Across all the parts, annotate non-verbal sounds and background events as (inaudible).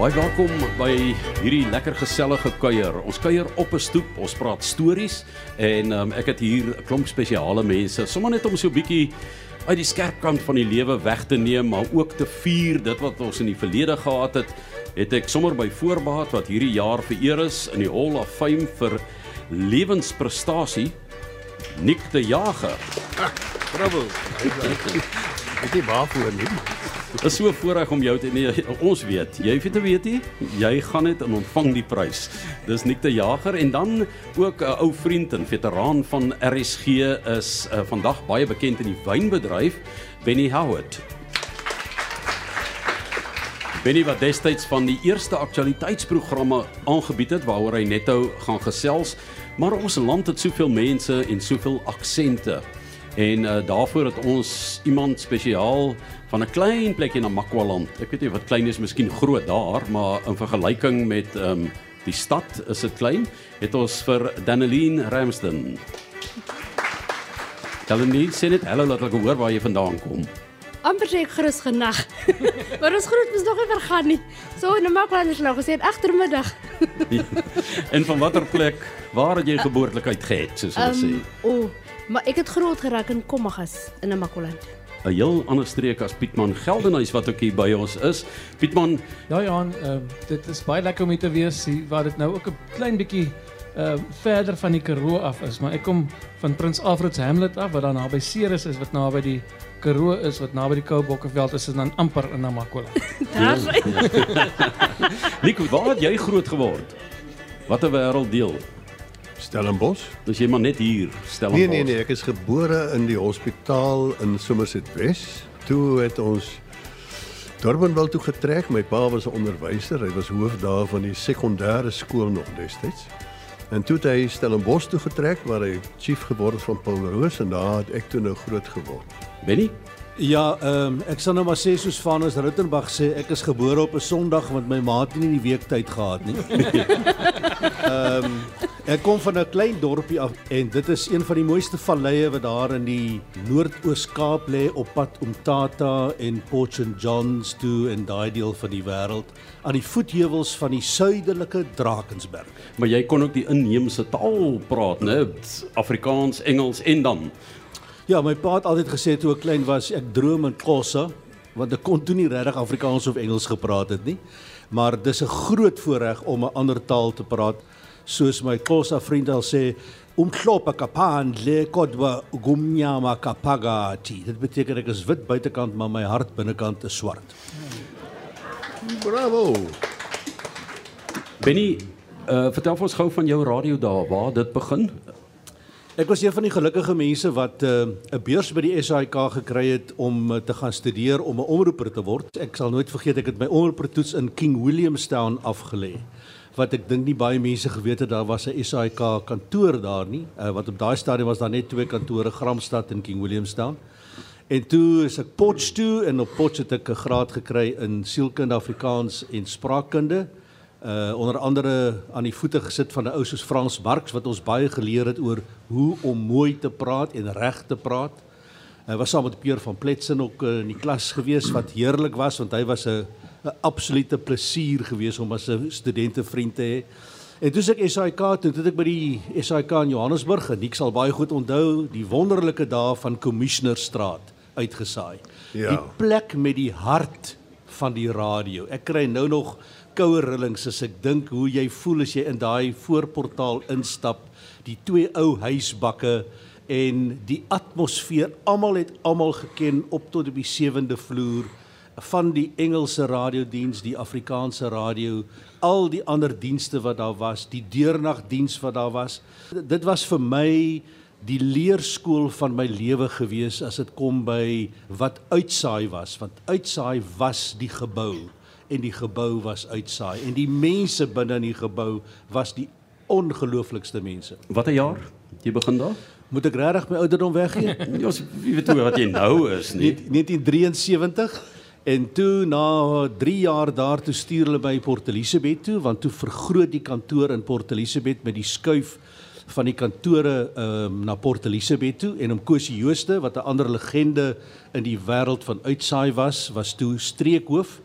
Baie welkom by hierdie lekker gesellige kuier. Ons kuier op 'n stoep, ons praat stories en um, ek het hier 'n klomp spesiale mense, sommer net om so 'n bietjie uit die skerp kant van die lewe weg te neem, maar ook te vier dit wat ons in die verlede gehad het. Het ek sommer by voorbaat wat hierdie jaar vereer is in die Hall of Fame vir lewensprestasie Nick de Jager. Bravo. Ek het waarvoor nie. Dit is so voorreg om jou te nee, ons weet. Jy weet te weet jy, jy gaan net en ontvang die prys. Dis Nick de Jager en dan ook 'n uh, ou vriend en veteraan van RSG is uh, vandag baie bekend in die wynbedryf, Benny Howard. Benny wat destyds van die eerste aktualiteitsprogramme aangebied het waaroor hy netto gaan gesels, maar ons land het soveel mense en soveel aksente. En uh, daarvoor het ons iemand spesiaal van 'n klein plekkie na Makwaland. Ek weet nie wat klein is, miskien groot daar, maar in vergelyking met ehm um, die stad is dit klein. Het ons vir Daneline Ramsden. Daneline, sê net hallo laat ek hoor waar jy vandaan kom. amper sê ek gerus genag. (laughs) maar ons groet mos nog nie vergaan nie. So in Makwaland is nou gesê agtermiddag. (laughs) en van watter plek waar het jy geboortelikheid gehad, soos hulle sê? Ehm, o, oh, maar ek het groot geraak in Kommagas in Makwaland. 'n heel ander streek as Pietman Geldenhuys wat ook hier by ons is. Pietman, Ja Johan, uh, dit is baie lekker om hier te wees hier waar dit nou ook 'n klein bietjie uh verder van die Karoo af is, maar ek kom van Prins Alfred se Hamlet af wat dan naby Ceres is wat naby die Karoo is wat naby die Koubokkeveld is en dan amper in Namakwa. (laughs) Daar's hy. (laughs) Nico, waar het jy groot geword? Wat 'n wêrelddeel. Stellenbosch? Dis jy maar net hier, stel Nee nee nee, ek is gebore in die hospitaal in Somerset West. Toe het ons Durbanville toe getrek. My pa was 'n onderwyser. Hy was hoof daar van die sekondêre skool nog destyds. En toe het hy Stellenbosch toe getrek waar hy chief geword het van Paul Roos en daar het ek toe nou groot geword. Benny? Ja, ehm um, ek sal nou maar sê soos Vanus Ruttenbach sê, ek is gebore op 'n Sondag want my ma het nie die week tyd gehad nie. (laughs) Ehm um, ek kom van 'n klein dorpie af en dit is een van die mooiste valleie wat daar in die Noord-Oos Kaap lê op pad om Tata en Port St Johns toe en daai deel van die wêreld aan die voetheuwels van die suidelike Drakensberg. Maar jy kon ook die inheemse taal praat, né? Afrikaans, Engels en dan. Ja, my pa het altyd gesê toe ek klein was, ek droom in Xhosa, want ek kon toe nie regtig Afrikaans of Engels gepraat het nie. Maar dis 'n groot voorreg om 'n ander taal te praat, soos my Xhosa vriend al sê, umhlopa kaphandle kodwa gumnyama kapagati. Dit beteken ek is wit buitekant, maar my hart binnekant is swart. Bravo. Benny, uh vertel ons gou van jou radio daar, waar dit begin? Ek was een van die gelukkige mense wat 'n uh, beurs by die SAIK gekry het om uh, te gaan studeer om 'n omroeper te word. Ek sal nooit vergeet ek het my omroepertoets in King Williamstown afgelê. Wat ek dink nie baie mense geweet het daar was 'n SAIK kantoor daar nie. Uh, want op daai stadium was daar net twee kantore, Gramstad en King Williamstown. En toe is ek Potch toe en op Potch het ek 'n graad gekry in sielkunde Afrikaans en spraakkunde uh onder andere aan die voete gesit van 'n ou soos Frans Barks wat ons baie geleer het oor hoe om mooi te praat en reg te praat. Hy was saam met Pierre van Pletsen ook uh, in die klas gewees wat heerlik was want hy was 'n 'n absolute plesier gewees om as 'n studentevriend te hê. En toe ek SAIK toe, toe ek by die SAIK in Johannesburg en ek sal baie goed onthou die wonderlike dae van Commissionerstraat uitgesaai. Ja. Die plek met die hart van die radio. Ek kry nou nog koue rillings as ek dink hoe jy voel as jy in daai voorportaal instap, die twee ou huisbakke en die atmosfeer. Almal het almal geken op tot op die sewende vloer van die Engelse radiodiens, die Afrikaanse radio, al die ander dienste wat daar was, die deurnagdiens wat daar was. Dit was vir my die leerskool van my lewe gewees as dit kom by wat uitsaai was, want uitsaai was die gebou en die gebou was uitsaai en die mense binne in die gebou was die ongelooflikste mense. Watter jaar? Jy begin daar? Moet ek regtig my ouderdom weggee? (laughs) Ja, ons wie weet hoe wat jy nou is nie. 1973 en toe na 3 jaar daar toe stuur hulle by Port Elizabeth toe want toe vergroot die kantoor in Port Elizabeth met die skuif van die kantore um, na Port Elizabeth toe en om Kosie Jooste wat 'n ander legende in die wêreld van uitsaai was, was toe streekhoof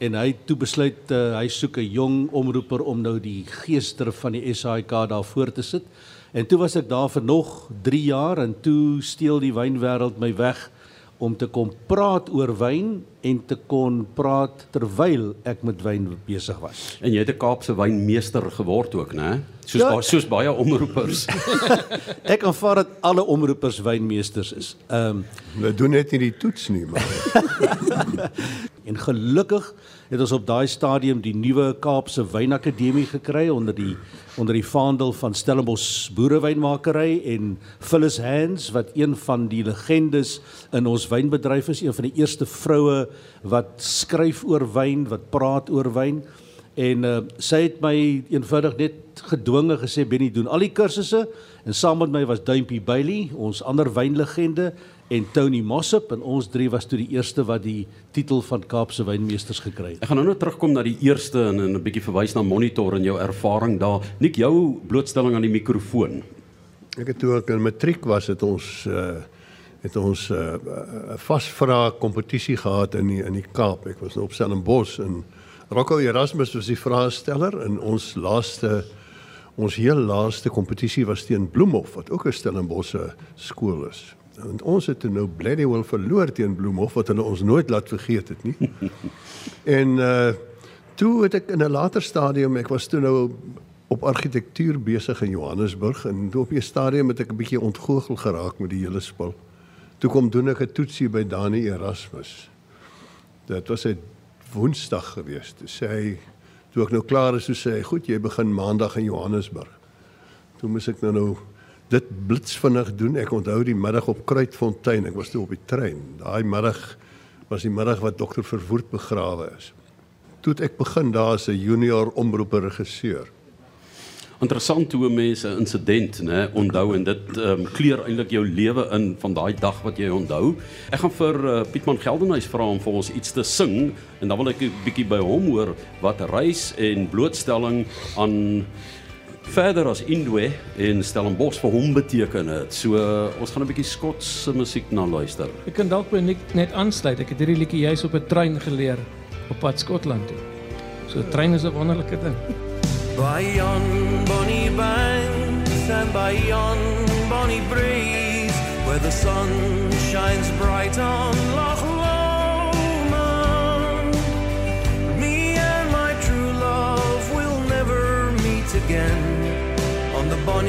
en hy toe besluit uh, hy soek 'n jong omroeper om nou die geester van die SAIK daar voor te sit. En toe was ek daar vir nog 3 jaar en toe steel die wynwêreld my weg om te kom praat oor wyn en te kon praat terwyl ek met wyn besig was. En jy het 'n Kaapse wynmeester geword ook, né? Soos Ja. ba soos baie omroepers. (laughs) Ek aanvaar dat alle omroepers wynmeesters is. Ehm um, Hulle doen net nie die toets nie, maar (laughs) En gelukkig het ons op daai stadium die nuwe Kaapse Wynakademie gekry onder die onder die vaandel van Stellenbosch Boerewynmakery en Phyllis Hands wat een van die legendes in ons wynbedryf is, een van die eerste vroue wat skryf oor wyn, wat praat oor wyn. En uh, sy het my eenvoudig net gedwinge gesê Benny doen al die kursusse en saam met my was Duimpie Bailey, ons ander wynlegende en Tony Mossop en ons drie was toe die eerste wat die titel van Kaapse wynmeesters gekry het. Ek gaan nou net terugkom na die eerste en, en 'n bietjie verwys na monitor en jou ervaring daar. Nik jou blootstelling aan die mikrofoon. ek het toe ek in matriek was het ons uh het ons 'n uh, uh, vasvra kompetisie gehad in die in die Kaap. Ek was nou op Stellenbosch en Rocco Erasmus was die vraesteller en ons laaste ons heel laaste kompetisie was teen Bloemhof wat ook 'n Stellenbosse skool is. En ons het toe nou bloody well verloor teen Bloemhof wat hulle ons nooit laat vergeet het nie. (laughs) en uh toe het ek in 'n later stadium, ek was toe nou op argitektuur besig in Johannesburg en toe op 'n stadium het ek 'n bietjie ontgoochel geraak met die hele spul. Toe kom doen ek 'n toetsie by Dani Erasmus. Dit was 'n Woensdag geweest. Toe sê hy toe ek nou klaar is, toe sê hy, "Goed, jy begin Maandag in Johannesburg." Toe moes ek nou nou dit blitsvinnig doen. Ek onthou die middag op Kruitfontein. Ek was toe op die trein. Daai middag was die middag wat dokter Verwoerd begrawe is. Toe ek begin daar as 'n junior omroeper regisseur. Interessant hoe mense 'n insident, né, onthou en dit ehm um, kleur eintlik jou lewe in van daai dag wat jy onthou. Ek gaan vir uh, Pietman Geldenhuys vra om vir ons iets te sing en dan wil ek 'n bietjie by hom hoor wat reis en blootstelling aan verder as Indwe en Stellenbosch vir hom beteken het. So uh, ons gaan 'n bietjie Skotse musiek na luister. Ek kan dalk by Nick net aansluit. Ek het hierdie liedjie juis op 'n trein geleer op pad Skotland toe. So 'n trein is 'n wonderlike ding. By yon bonny banks and by yon bonny breeze, where the sun shines bright on Loch Lomond, me and my true love will never meet again on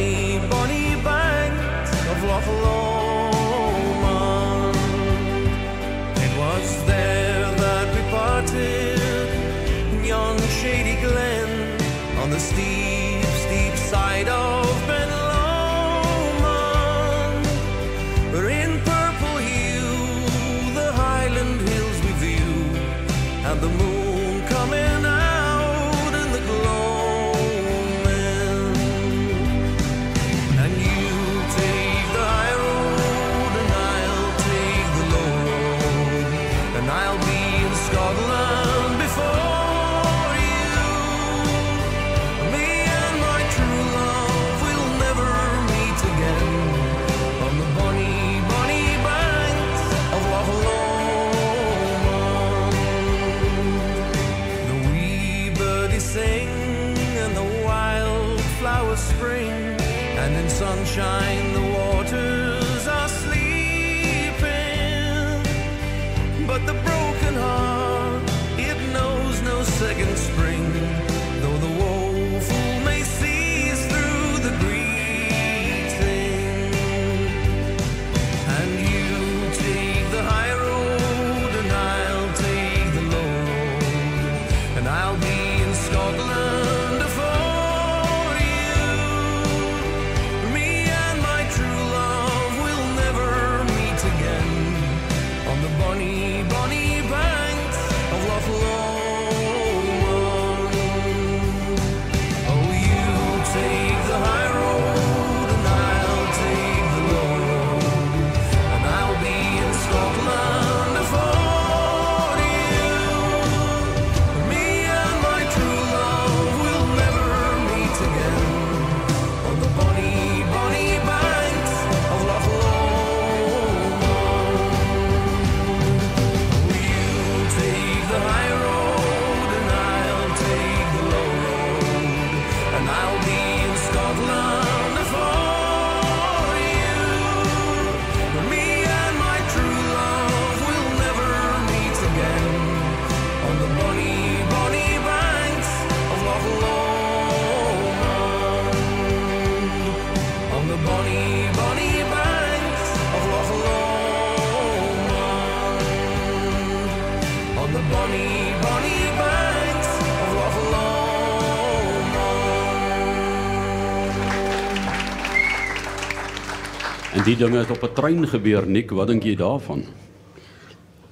die dinge het op 'n trein gebeur, Nik, wat dink jy daarvan?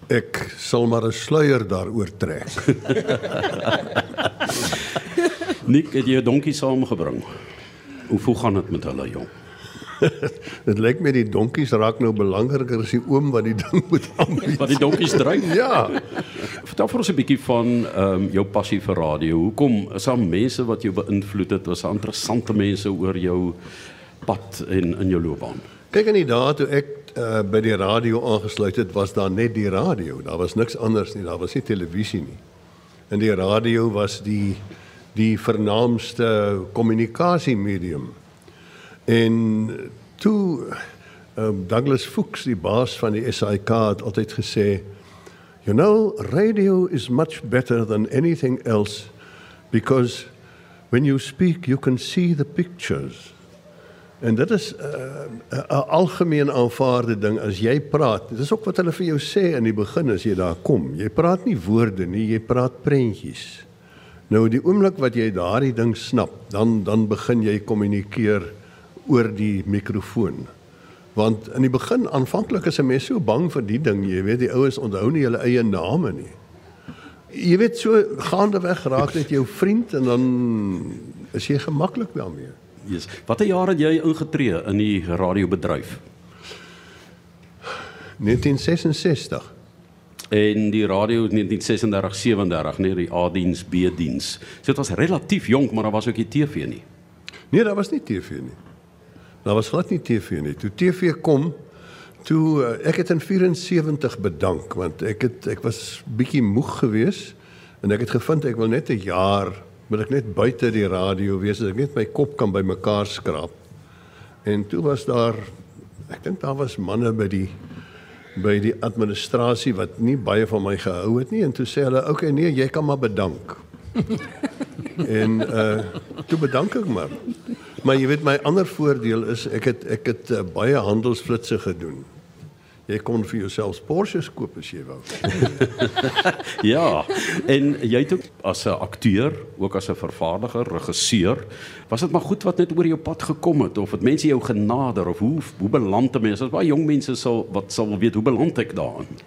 Ek sal maar 'n sluier daaroor trek. (laughs) Nik, het jy 'n donkie saamgebring? Hoe hoe gaan dit met hulle, jong? (laughs) Dit lyk my die donkies raak nou belangriker as die oom wat die ding moet aanbied. Wat die donkies dryf? (laughs) Ja. Vertel vir ons 'n bietjie van ehm um, jou passie vir radio. Hoekom is daar mense wat jou beïnvloed het? Was daar interessante mense oor jou pad en in jou loopbaan? Kyk in die dae toe ek uh, by die radio aangesluit het, was daar net die radio. Daar was niks anders nie. Daar was nie televisie nie. En die radio was die die vernaamste kommunikasiemedium. En toe um, Douglas Fuchs, die baas van die SAIK het altyd gesê, "You know, radio is much better than anything else because when you speak you can see the pictures." En dit is 'n uh, 'n algemeen aanvaarde ding as jy praat. Dit is ook wat hulle vir jou sê in die begin as jy daar kom. Jy praat nie woorde nie, jy praat prentjies. Nou die oomblik wat jy daardie ding snap, dan dan begin jy kommunikeer oor die mikrofoon. Want in die begin aanvanklik is 'n mens so bang vir die ding, jy weet die ouens onthou nie hulle eie name nie. Jy weet so gaandeweg raak dit jou vriend en dan is jy gemaklik daarmee. Yes. Watter jaar het jy ingetree in die radiobedryf? 1966. En die radio 1936 37, nee, die A-diens, B-diens. So dit was relatief jonk, maar daar was ook nie TV nie. Nee, daar was nie TV nie. Daar was glad nie TV nie. Toe TV kom, toe uh, ek het in 74 bedank want ek het ek was bietjie moeg geweest en ek het gevind ek wil net 'n jaar wil ek net buite die radio wees, as ek net my kop kan bymekaar skraap. En toe was daar ek dink daar was manne by die by die administrasie wat nie baie van my gehou het nie en toe sê hulle, "Oké, okay, nee, jy kan maar bedank." (laughs) en uh toe bedank ek maar. Maar jy weet my ander voordeel is ek het ek het uh, baie handelsflitsse gedoen. Jy kon vir jouself Porsches koop as jy wou. (laughs) ja, en jy het ook as 'n akteur, ook as 'n vervaardiger, regisseur, was dit maar goed wat net oor jou pad gekom het of het mense jou genader of hoe hoe beland te mense? As baie jong mense sal wat sal weet hoe beland ek daarin.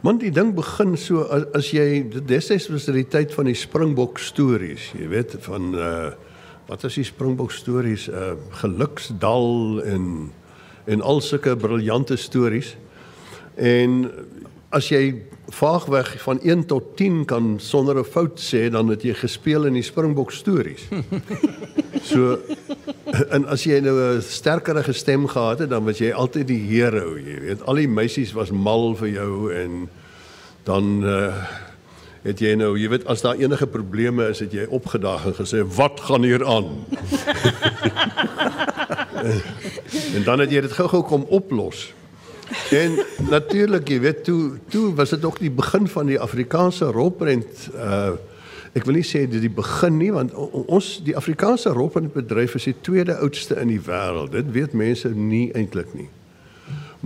Want die ding begin so as, as jy destyds was dit die tyd van die Springbok stories, jy weet van uh wat is die Springbok stories? Uh Geluksdal en en al sulke briljante stories. En as jy vaagweg van 1 tot 10 kan sonder 'n fout sê, dan het jy gespeel in die Springbok stories. (laughs) So en as jy nou 'n sterkerige stem gehad het, dan was jy altyd die hero, jy weet. Al die meisies was mal vir jou en dan uh het jy nou, jy weet as daar enige probleme is, het jy opgedag en gesê, "Wat gaan hier aan?" (laughs) (laughs) en, dan het jy dit gou-gou kom oplos. En natuurlik, jy weet, toe toe was dit ook die begin van die Afrikaanse rolprent uh ek wil nie sê dit die begin nie want ons die Afrikaanse rolprentbedryf is die tweede oudste in die wêreld. Dit weet mense nie eintlik nie.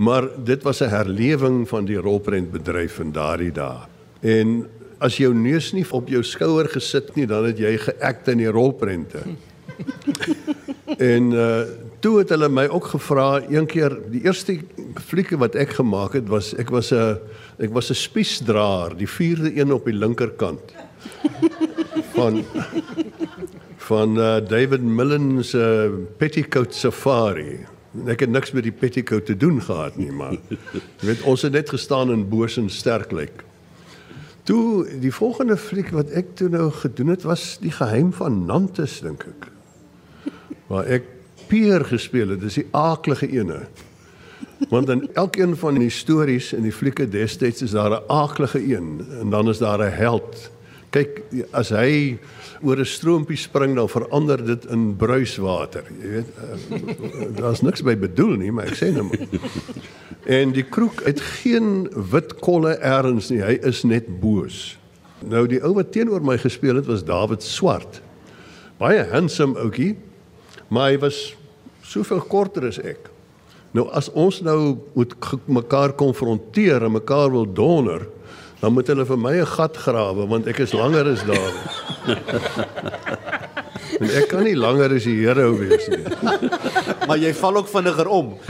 Maar dit was 'n herlewing van die rolprentbedryf in daardie dae. En as jou neus nie op jou skouer gesit nie, dan het jy geact in die rolprente. (laughs) en uh toe het hulle my ook gevra een keer die eerste flieke wat ek gemaak het was ek was 'n ek was 'n spiesdraer, die vierde een op die linkerkant. van van uh, David Millen se uh, Petticoat Safari. Ek het niks met die petticoat te doen gehad nie, maar jy weet ons het net gestaan in boos en sterk lyk. Toe die volgende fliek wat ek toe nou gedoen het was die geheim van Nantes dink ek. Waar ek Pier gespeel het, dis die aaklige ene. Want in elkeen van die stories in die flieke destyds is daar 'n aaklige een en dan is daar 'n held. Kyk, as hy oor 'n stroompie spring dan verander dit in bruiswater. Jy weet, uh, daar's niks by bedoel nie, maar ek sê nou maar. En die kroeg het geen wit kolle erns nie. Hy is net boos. Nou die ou wat teenoor my gespeel het was David Swart. Baie handsome ouetjie, maar hy was soveel korter as ek. Nou as ons nou moet mekaar konfronteer en mekaar wil donder, dan moet hulle vir my 'n gat grawe want ek is langer as daar. (laughs) en ek kan nie langer as die Here wees nie. (laughs) Maar jy val ook vinniger om. (laughs)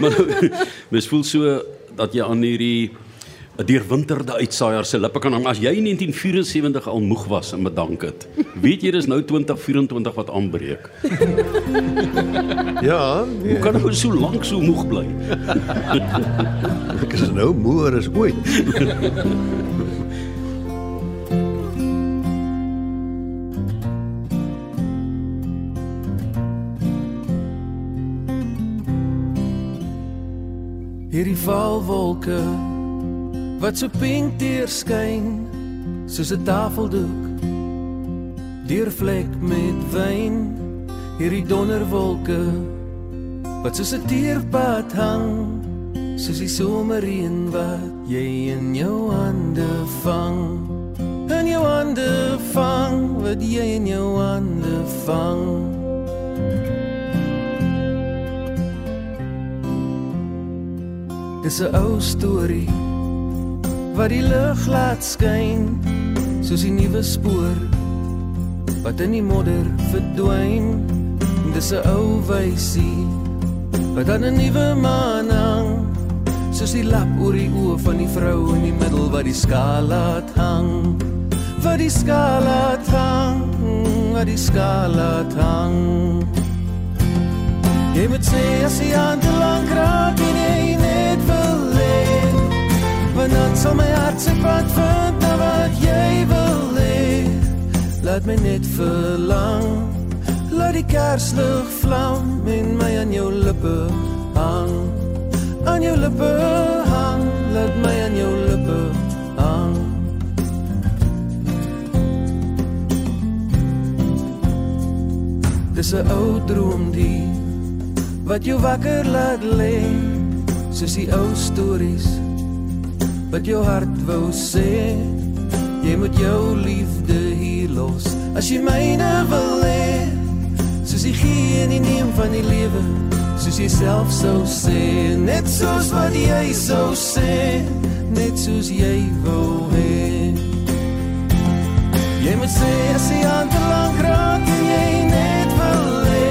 Maar mens voel so dat jy aan hierdie 'n deurwinterde uitsaaier se lippe kan hang. As jy in 1974 al moeg was en bedank het, weet jy dis nou 2024 wat aanbreek. Ja, nee, Hoe kan jy so lank so moeg bly? ek is nou moer as ooit. Hierdie valwolke wat so pink deurskyn soos 'n tafeldoek deurvlek met wyn. Hierdie donderwolke wat soos 'n teerpad hang soos die somerreën wat jy in jou hande vang. In jou hande vang wat jy in jou hande vang. Dis 'n ou storie wat die lig laat skyn soos die nuwe spoor wat in die modder verdwyn. Dis 'n ou wysie wat aan 'n nuwe maan hang soos die lap oor die oë van die vrou in die middel wat die skaal laat hang. Wat die skaal laat hang, wat die skaal laat hang. Jy moet sê as jy aan te lank raak en jy net wil Want dan sal my hart se pad vind na wat jy wil hê Laat my net verlang Laat die kerslig vlam en my aan jou lippe hang. Aan jou lippe hang Laat my aan jou lippe hang. Dis 'n ou droom die wat jou wakker laat lê soos die ou stories wat jou hart wou sê. Jy moet jou liefde hier los as jy myne wil hê. Soos die gee en die neem van die lewe soos jy self sou sê. Net soos wat jy sou sê net soos jy wou hê. Jy moet sê as jy aan te lank raak en jy net wil hê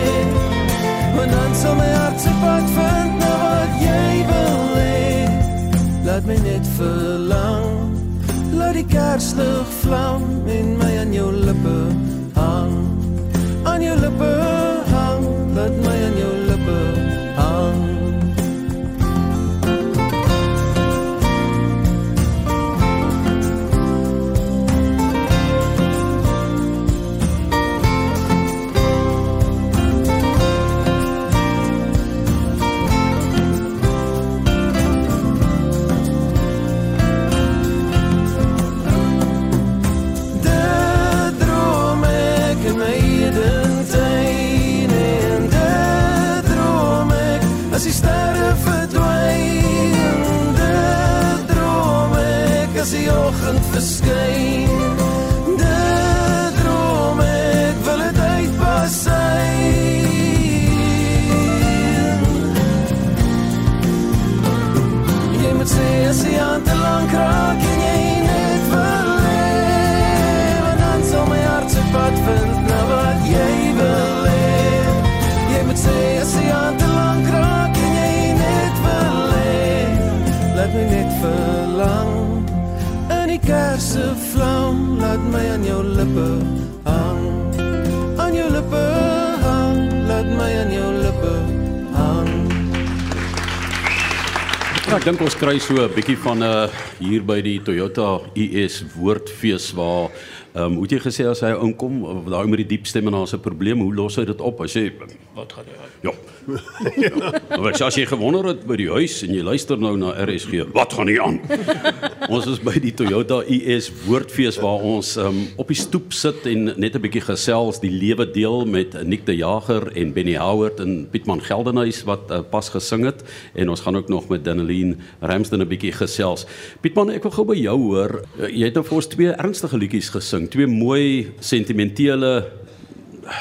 Want dan sal my hart se pad vind Laat my net verlang. Laat die kerslig vlam en my aan jou lippe hang. Aan jou lippe kry so 'n bietjie van 'n uh, hier by die Toyota US woordfees waar ehm um, hoe het jy gesê as hy inkom, daai met die diep stemme na 'n probleem, hoe los hy dit op? Hy sê wat gaan hy aan? Ja. (laughs) Maar as jy gewonder het by die huis en jy luister nou na RSG, wat gaan hier aan? Ons is by die Toyota US woordfees waar ons um, op die stoep sit en net 'n bietjie gesels, die lewe deel met Nick de Jager en Benny Howard en Pietman Geldenhuys wat uh, pas gesing het en ons gaan ook nog met Daneline Ramsden 'n bietjie gesels. Pietman, ek wil gou by jou hoor. Uh, jy het nou vir ons twee ernstige liedjies gesing, twee mooi sentimentele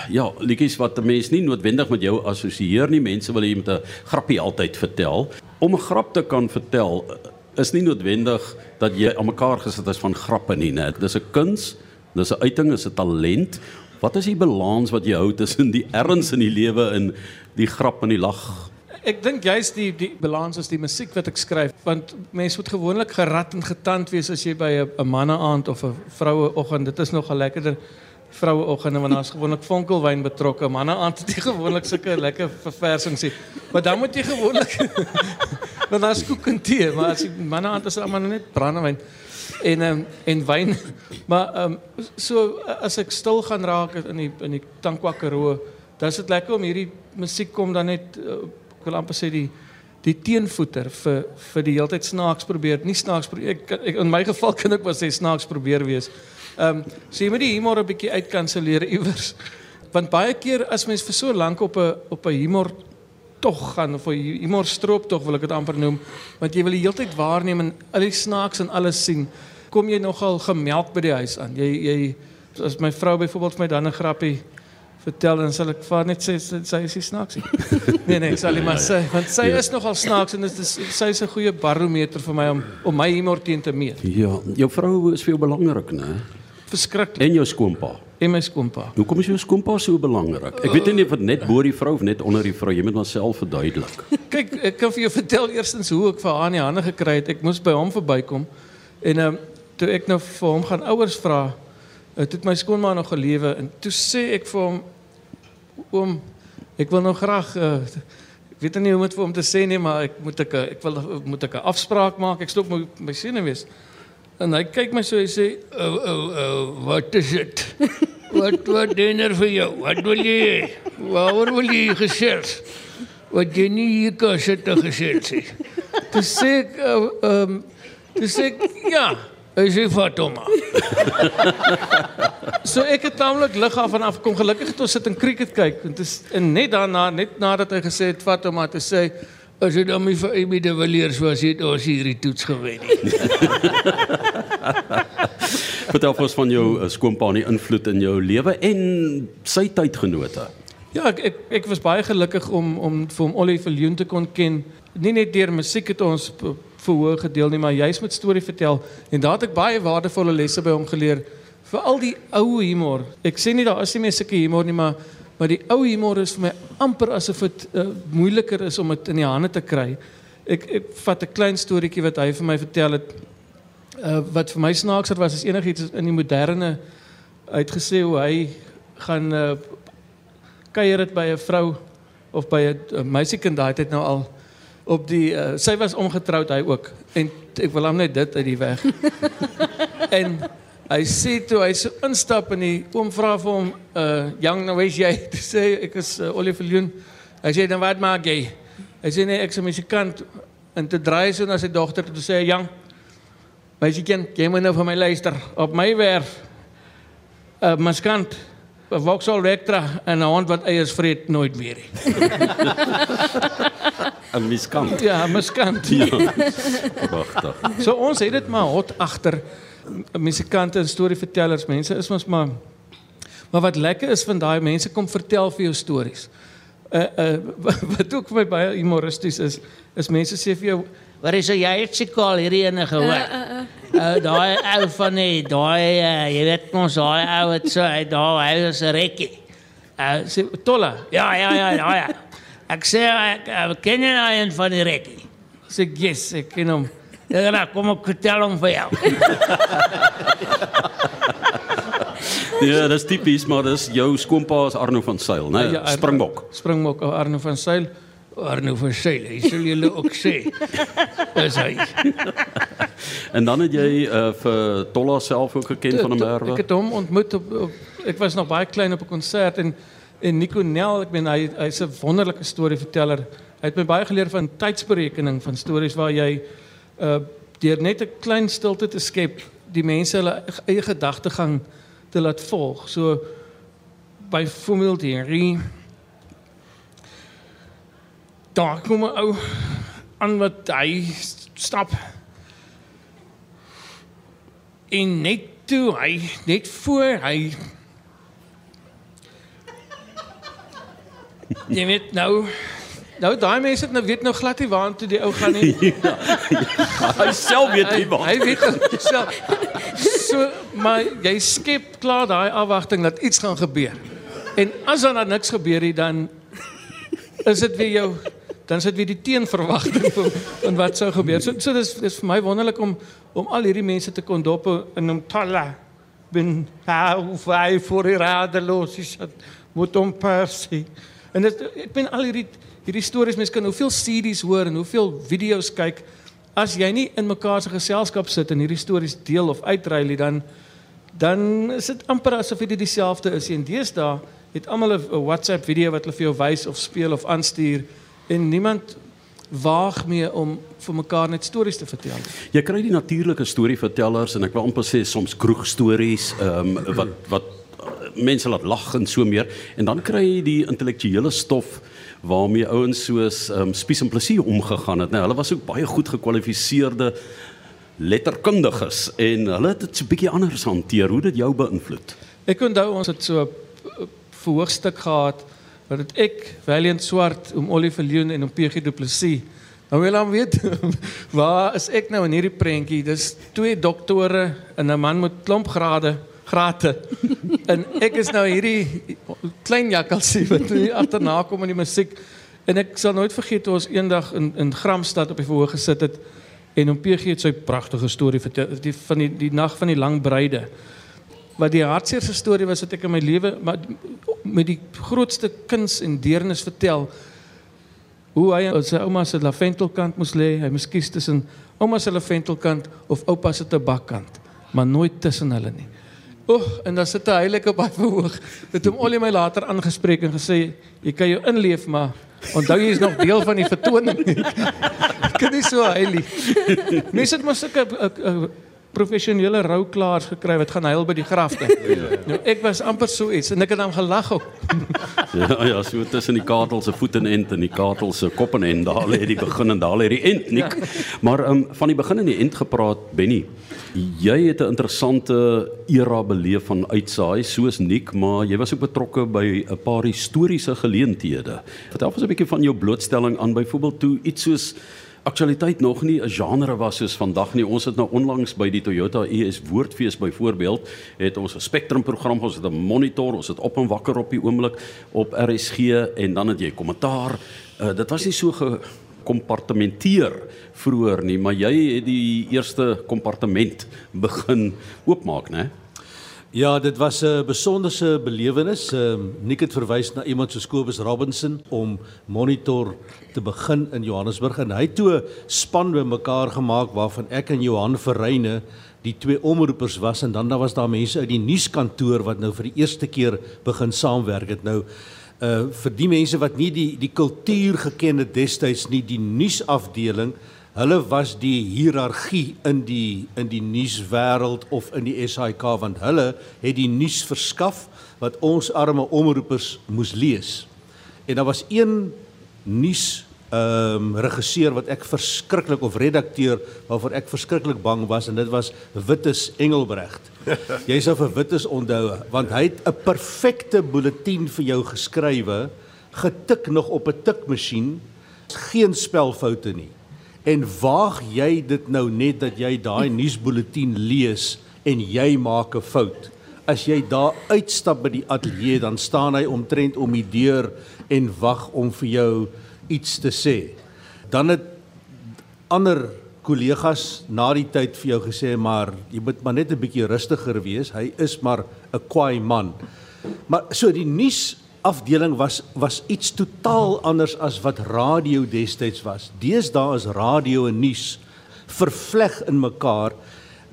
ja, liedjies wat 'n mens nie noodwendig met jou assosieer nie. Mense wil jy met 'n grappie altyd vertel. Om 'n grap te kan vertel eh, is nie noodwendig dat jy aan mekaar gesit is van grappe nie, né? Dis 'n kuns, dis 'n uiting, dis 'n talent. Wat is die balans wat jy hou tussen die erns in die lewe en die grap en die lag? Ek dink juist die die balans is die musiek wat ek skryf want mense moet gewoonlik gerad en getand wees as jy by 'n 'n manneaand of 'n vroueoggend. Dit is nogal lekkerder vroueoggende want daar's gewoonlik vonkelwyn betrokke. Manneaand het jy gewoonlik sulke lekker verversings nie. Maar dan moet jy gewoonlik (laughs) want daar's koek en tee, maar as jy manneaand is almal net brandewyn en um, en wyn. Maar ehm um, so as ek stil gaan raak in die in die Tankwa Karoo, dan is dit lekker om hierdie musiek kom dan net uh, ek wil amper sê die die teenvoeter vir vir die heeltyd snaaks probeer, nie snaaks probeer ek, ek in my geval kan ek maar sê snaaks probeer wees. Ehm um, so jy moet die humor 'n bietjie uitkanselleer iewers. Want baie keer as mens vir so lank op 'n op 'n humor tog gaan of 'n humor stroop tog wil ek dit amper noem, want jy wil die heeltyd waarneem en al die snaaks en alles sien, kom jy nogal gemelk by die huis aan. Jy jy as my vrou byvoorbeeld vir my dan 'n grappie vertel dan sal ek vir net sê sy, is nie snaaks nie. (laughs) nee nee, ek sal nie maar sê want sy is nogal snaaks en dit is sy is 'n goeie barometer vir my om om my humor teen te meet. Ja, jou vrou is vir jou belangrik, né? Verskriklik. En jou skoonpa. En my skoonpa. Hoekom is jou skoonpa so belangrik? Ek weet nie of dit net bo die vrou of net onder die vrou, jy moet maar self verduidelik. Kyk, ek kan vir jou vertel eerstens hoe ek vir haar in die hande gekry het. Ek moes by hom verbykom en ehm um, toe ek nou vir hom gaan ouers vra, uh, toe het my skoonma nog gelewe en toe sê ek vir hom oom, ek wil nou graag uh, ek weet nie hoe om dit vir hom te sê nie, maar ek moet ek ek wil moet ek 'n afspraak maak. Ek stop my my senuwees. En hy kyk my so hy sê, "O oh, o oh, oh, wat is dit? wat wat dinner vir jou? Wat wil jy? Waaroor wil jy gesels? Wat jy nie hier kan sit te gesels nie." Toe sê ek ehm um, toe sê ek, "Ja, hy sê Fatoma." (laughs) so ek het taamlik lig af en af kom gelukkig het ons sit in cricket kyk en dis en net daarna net nadat hy gesê het Fatoma te sê As jy dan my vir Amy de Villiers was, het ons hierdie toets gewen nie. (laughs) Vertel ons van jou uh, skoonpa en die invloed in jou lewe en sy tydgenote. Ja, ek ek, ek was baie gelukkig om om vir hom Ollie Viljoen te kon ken. Nie net deur musiek het ons verhoog gedeel nie, maar juis met storie vertel en daar het ek baie waardevolle lesse by hom geleer. Veral die ou humor. Ek sê nie daar is nie meer sulke humor nie, maar maar die ou humor is vir my amper asof dit uh, moeiliker is om dit in die hande te kry. Ek ek vat 'n klein storieetjie wat hy vir my vertel het uh, wat vir my snaakser was as enigiets in die moderne uitgesê hoe hy gaan uh, kuier dit by 'n vrou of by 'n meisiekind daai tyd nou al op die uh, sy was ongetroud hy ook en ek wil hom net dit uit die weg. (laughs) en hy sê toe hy so instap en die oom vra vir hom uh jong nou weet jy (laughs) te sê ek is uh, Oliver Leon. Hy sê dan wat maak jy? Hy sê nee ek is 'n musikant en te draai so na sy dogter toe sê jong Meisie kind, jy moet nou vir my luister. Op my werf 'n uh, muskant, 'n Vauxhall Vectra en 'n hond wat eiers vreet nooit weer nie. (laughs) 'n Miskant. Ja, 'n muskant. Ja. Wagtig. So ons het dit maar hot agter musikante en storievertellers. Mense is mos maar Maar wat lekker is van daai mense kom vertel vir jou stories. Uh uh (laughs) wat ook vir my baie humoristies is, is mense sê vir jou, "Wat is jy het seker hierdie ene gehoor?" Uh, uh, uh. daai ou van die daai uh, jy weet mos daai ou het so hy daai hy is 'n rekkie. Uh sê Tolla. Ja ja ja ja ja. Ek sê ek uh, ken jy nou een van die rekkie? Sê yes, ek ken hom. Ja, vertel hom vir jou. Ja, dis tipies, maar dis jou skoonpa is Arno van Sail, né? Ja, Arno- Springbok. Springbok Arno van Sail. Arno van Sail, hy sal julle ook sê. Dis hy. En dan het jy uh, vir Tolla self ook geken van 'n merwe. Ek het hom ontmoet op, op ek was nog baie klein op 'n konsert en en Nico Nel, ek meen hy hy's 'n wonderlike storieverteller. Hy het my baie geleer van tydsberekening van stories waar jy uh deur net 'n klein stilte te skep, die mense hulle eie gedagtegang te laat volg. So byvoorbeeld hierdie daar kom 'n ou aan wat hy stap en net toe hy net voor hy Jy weet nou Nou daai mense het nou weet nou glad nie waartoe die ou gaan nie. (laughs) Hy self weet nie Hy, waar. hy weet dit self. So maar jy skep klaar daai afwagting dat iets gaan gebeur. En as dan niks gebeur nie dan is dit weer jou dan is dit weer die teenverwagting van, van wat sou gebeur. So so dis dis vir my wonderlik om om al hierdie mense te kon dop in 'n talla bin hou vai voor die radeloos is moet om persie. En dit ek ben al hierdie hierdie stories mense kan hoeveel CD's hoor en hoeveel video's kyk as jy nie in mekaar se geselskap sit en hierdie stories deel of uitruil nie dan dan is dit amper asof dit dieselfde is. En deesdae het almal 'n WhatsApp video wat hulle vir jou wys of speel of aanstuur en niemand waag meer om vir mekaar net stories te vertel. Jy kry die natuurlike storievertellers en ek wil amper sê soms kroegstories ehm um, wat wat uh, mense laat lag en so meer en dan kry jy die intellektuele stof waarmee ouens soos um, Spies en Plessis omgegaan het. Nou hulle was ook baie goed gekwalifiseerde letterkundiges en hulle het dit so 'n bietjie anders hanteer. Hoe dit jou beïnvloed? Ek onthou ons het so 'n verhoogstuk gehad wat dit ek Valiant Swart om Oliver Leon en om PG Du Plessis. Nou wil hom weet (laughs) waar is ek nou in hierdie prentjie? Dis twee doktore en 'n man met klomp grade grate. En ek is nou hierdie klein jakkalsie wat hier agterna kom in die musiek. En ek sal nooit vergeet toe ons eendag in in Gramstad op die verhoog gesit het en om PG het sy pragtige storie vertel die van die die nag van die lang bruide wat die hartseerste storie was wat ek in my lewe maar met die grootste kuns en deernis vertel hoe hy sy ouma se laventelkant moes lê hy moes kies tussen ouma se laventelkant of oupa se tabakkant maar nooit tussen hulle nie Oeg, en dan sit hy heilig op hy verhoog. Het hom al my later aangespreek en gesê, jy kan jou inleef, maar onthou jy is nog deel van die vertoning. Ek (laughs) kan nie so heilig. Mense het mos sulke uh, uh, professionele rouklaars gekry wat gaan huil by die grafte. (laughs) Nou ek was amper so iets en ek het dan gelag ook. (laughs) Ja ja, so tussen die katel se voet en end en die katel se kop en end, daar lê die begin en daar lê die end, nik. Maar ehm um, van die begin en die end gepraat, Benny. Jy het 'n interessante era beleef van uitsaai soos Nik, maar jy was ook betrokke by 'n paar historiese geleenthede. Vertel ons 'n bietjie van jou blootstelling aan byvoorbeeld toe iets soos aktualiteit nog nie 'n genre was soos vandag nie. Ons het nou onlangs by die Toyota US Woordfees byvoorbeeld het ons 'n Spectrum program, ons het 'n monitor, ons het op en wakker op die oomblik op RSG en dan het jy kommentaar. Uh, dit was nie so gekompartementeer vroeër nie, maar jy het die eerste kompartement begin oopmaak, né? Ja, dit was 'n besonderse belewenis. Ehm uh, Nick het verwys na iemand soos Kobus Robinson om monitor te begin in Johannesburg en hy het toe 'n span bymekaar gemaak waarvan ek en Johan Verreyne die twee omroepers was en dan daar was daar mense uit die nuuskantoor wat nou vir die eerste keer begin saamwerk het. Nou uh vir die mense wat nie die die kultuur geken het destyds nie, die nuusafdeling Hulle was die hiërargie in die in die nuuswêreld of in die SAK want hulle het die nuus verskaf wat ons arme omroepers moes lees. En daar was een nuus ehm um, regisseur wat ek verskriklik of redakteur waarvoor ek verskriklik bang was en dit was Wittus Engelbregt. Jy sou vir Wittus onthou want hy het 'n perfekte bulletin vir jou geskrywe, getik nog op 'n tikmasjien, geen spelfoute nie. En waag jy dit nou net dat jy daai nuusbulletin lees en jy maak 'n fout. As jy daar uitstap by die ateljee dan staan hy omtrent om die deur en wag om vir jou iets te sê. Dan het ander kollegas na die tyd vir jou gesê maar jy moet maar net 'n bietjie rustiger wees. Hy is maar 'n kwaai man. Maar so die nuus afdeling was was iets totaal anders as wat radio destyds was. Deesdae is radio en nuus vervleg in mekaar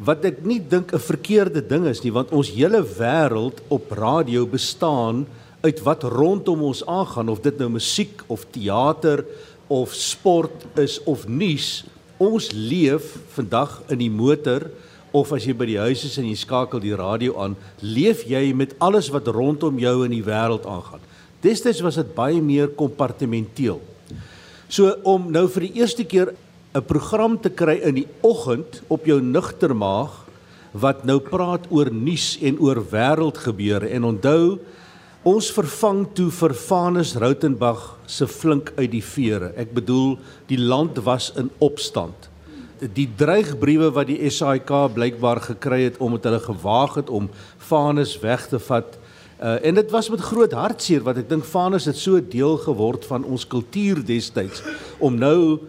wat ek nie dink 'n verkeerde ding is nie want ons hele wêreld op radio bestaan uit wat rondom ons aangaan of dit nou musiek of teater of sport is of nuus. Ons leef vandag in die motor of as jy by die huis is en jy skakel die radio aan, leef jy met alles wat rondom jou in die wêreld aangaan. Destyds was dit baie meer kompartementeel. So om nou vir die eerste keer 'n program te kry in die oggend op jou nugtermaag wat nou praat oor nuus en oor wêreldgebeure en onthou Ons vervang toe vir Vanus Rautenbach se flink uit die vere. Ek bedoel die land was in opstand. Die dreigbriewe wat die SAIK blykbaar gekry het om dit hulle gewaag het om Vanus weg te vat. Uh, en dit was met groot hartseer wat ek dink Vanus het so deel geword van ons kultuur destyds om nou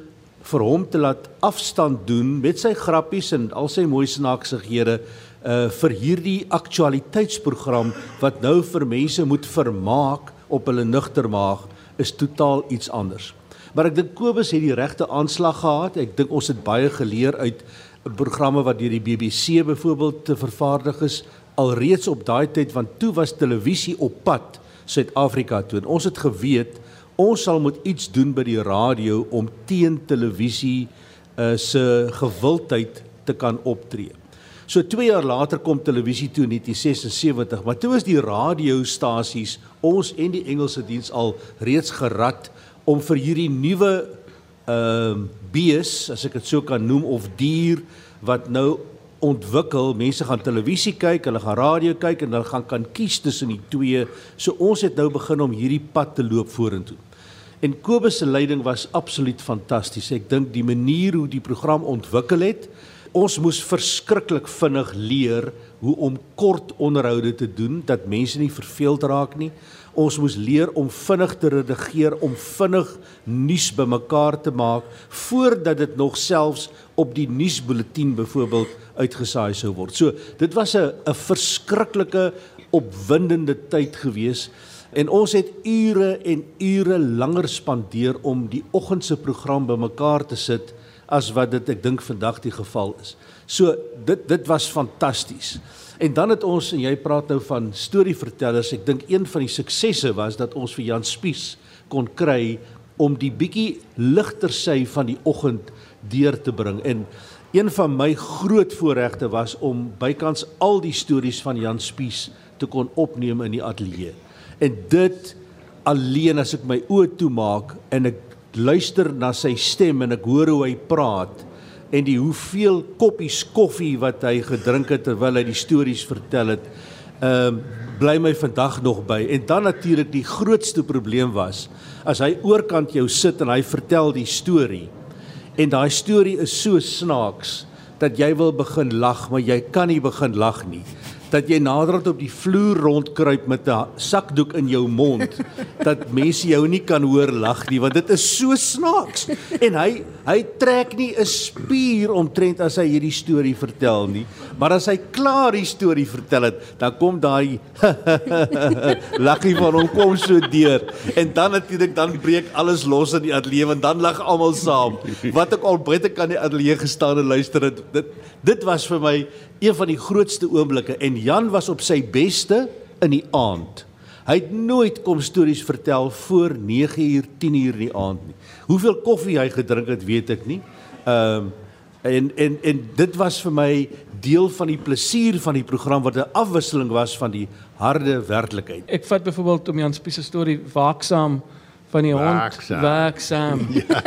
vir hom te laat afstand doen met sy grappies en al sy mooi snaaksighede uh vir hierdie aktualiteitsprogram wat nou vir mense moet vermaak op hulle nugter maag is totaal iets anders. Maar ek dink Kobus het die regte aanslag gehad. Ek dink ons het baie geleer uit programme wat deur die BBC byvoorbeeld te vervaardig is alreeds op daai tyd want toe was televisie op pad Suid-Afrika toe. En ons het geweet ons sal moet iets doen by die radio om teen televisie uh, se gewildheid te kan optree. So 2 jaar later kom televisie toe in 1976, maar toe was die radiostasies ons en die Engelse diens al reeds gerad om vir hierdie nuwe ehm uh, bees, as ek dit so kan noem of dier wat nou ontwikkel, mense gaan televisie kyk, hulle gaan radio kyk en hulle gaan kan kies tussen die twee. So ons het nou begin om hierdie pad te loop vorentoe. En Kobus se leiding was absoluut fantasties. Ek dink die manier hoe die program ontwikkel het, ons moes verskriklik vinnig leer hoe om kort onderhoude te doen dat mense nie verveeld raak nie. Ons moes leer om vinnig te redigeer, om vinnig nuus bymekaar te maak voordat dit nog selfs op die nuusbulletin byvoorbeeld uitgesaai sou word. So, dit was 'n 'n verskriklike opwindende tyd gewees en ons het ure en ure langer spandeer om die oggend se program bymekaar te sit as wat dit ek dink vandag die geval is. So dit dit was fantasties. En dan het ons en jy praat nou van storievertellers. Ek dink een van die suksesse was dat ons vir Jan Spies kon kry om die bietjie ligter sy van die oggend deur te bring. En een van my groot voorregte was om bykans al die stories van Jan Spies te kon opneem in die ateljee. En dit alleen as ek my oë toemaak en ek luister na sy stem en ek hoor hoe hy praat en die hoeveel koppies koffie wat hy gedrink het terwyl hy die stories vertel het. Ehm uh, bly my vandag nog by. En dan natuurlik die grootste probleem was as hy oorkant jou sit en hy vertel die storie. En daai storie is so snaaks dat jy wil begin lag, maar jy kan nie begin lag nie dat jy naderhand op die vloer rondkruip met 'n sakdoek in jou mond (laughs) dat mense jou nie kan hoor lag nie want dit is so snaaks. En hy hy trek nie 'n spier omtrent as hy hierdie storie vertel nie maar as hy klaar die storie vertel het dan kom daai (laughs) laggie van hom kom so deur. En dan natuurlik dan breek alles los in die ateljee want dan lag almal saam. Wat ek al buite kan die ateljee gestaan en luister het dit dit was vir my een van die grootste oomblikke en Jan was op sy beste in die aand. Hy het nooit kom stories vertel voor 9uur, 10uur in die aand nie. Hoeveel koffie hy gedrink het, weet ek nie. Ehm um, en en en dit was vir my deel van die plesier van die program wat 'n afwisseling was van die harde werklikheid. Ek vat byvoorbeeld om Jan se storie waaksaam van die Waaksaam. hond waaksaam. (laughs) Ja.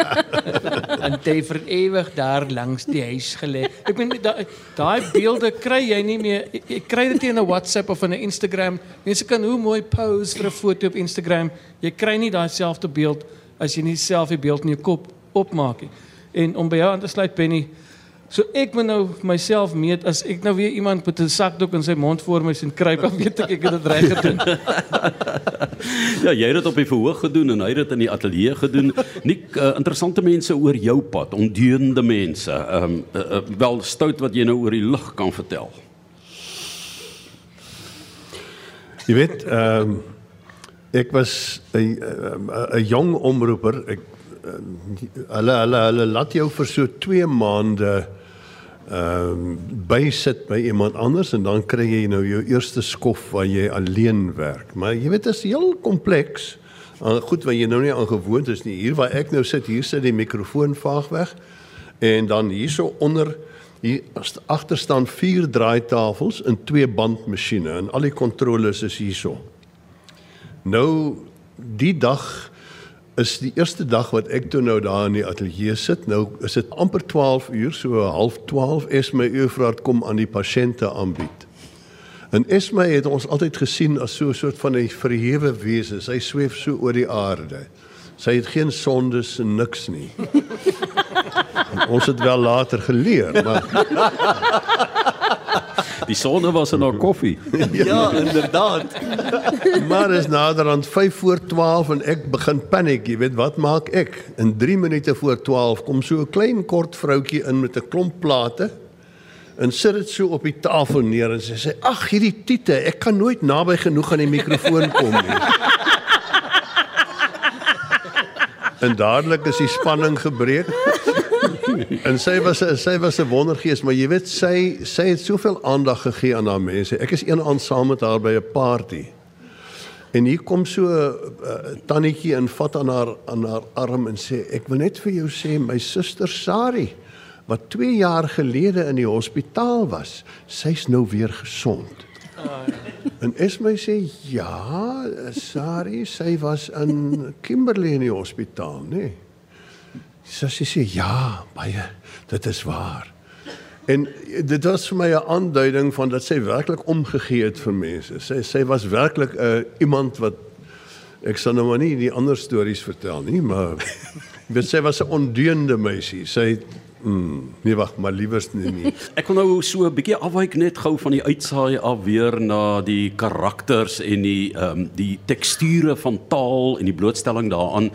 (laughs) en hy vir ewig daar langs die huis gelê. Ek meen daai daai beelde kry jy nie meer. Jy, jy kry dit in 'n WhatsApp of in 'n Instagram. Mense kan hoe mooi pose vir 'n foto op Instagram. Jy kry nie daai selfde beeld as jy nie self die beeld in jou kop opmaak nie. En om by jou aan te sluit Penny, So ek moet nou myself meet as ek nou weer iemand met 'n sakdoek in sy mond voor my sien kruip, dan weet ek ek het dit reg gedoen. (laughs) Ja, jy het dit op die verhoog gedoen en hy het dit in die ateljee gedoen. Nie uh, interessante mense oor jou pad, ondeurende mense. Ehm um, uh, uh, wel stout wat jy nou oor die lug kan vertel. Jy weet, ehm um, ek was 'n 'n jong omroeper. Ek hulle hulle hulle laat jou vir so 2 maande ehm um, bysit by iemand anders en dan kry jy nou jou eerste skof waar jy alleen werk. Maar jy weet dit is heel kompleks. Uh, goed wat jy nou nie aangewoond is nie. Hier waar ek nou sit, hier sit die mikrofoon vaag weg en dan hierso onder hier agter staan vier draaitafels en twee bandmasjiene en al die kontroles is hierso. Nou die dag is die eerste dag wat ek toe nou daar in die ateljee sit. Nou is dit amper 12 uur, so half 12 is my juffrou kom aan die pasiënte aanbied. En Esme het ons altyd gesien as so 'n soort van 'n verhewe wese. Sy sweef so oor die aarde. Sy het geen sondes en niks nie. En (laughs) ons het wel later geleer, maar (laughs) Die sonde was in haar koffie. (laughs) Ja, inderdaad. maar is naderhand 5 voor 12 en ek begin paniek. Jy weet wat maak ek? In 3 minute voor 12 kom so 'n klein kort vroutjie in met 'n klomp plate en sit dit so op die tafel neer en sy sê: "Ag, hierdie tiete, ek kan nooit naby genoeg aan die mikrofoon kom nie." (laughs) en dadelik is die spanning gebreek. En sy was sy was 'n wondergees, maar jy weet sy sy het soveel aandag gegee aan haar mense. Ek is een aand saam met haar by 'n party. En hier kom so 'n uh, tannetjie en vat aan haar aan haar arm en sê ek wil net vir jou sê my suster Sari wat 2 jaar gelede in die hospitaal was, sy's nou weer gesond. En Esme sê ja, Sari, sy was in Kimberley in die hospitaal, nê? Nee. Sy sê sê ja, baie, dit is waar. En dit was vir my 'n aanduiding van dat sy werklik omgegee het vir mense. Sy sy was werklik 'n uh, iemand wat ek sal nou maar nie die ander stories vertel nie, maar weet sy was 'n ondeugende meisie. Sy mm, nee wag, maar liewers nie nie. (laughs) Ek wil nou so 'n bietjie afwyk net gou van die uitsaai af weer na die karakters en die ehm um, die teksture van taal en die blootstelling daaraan.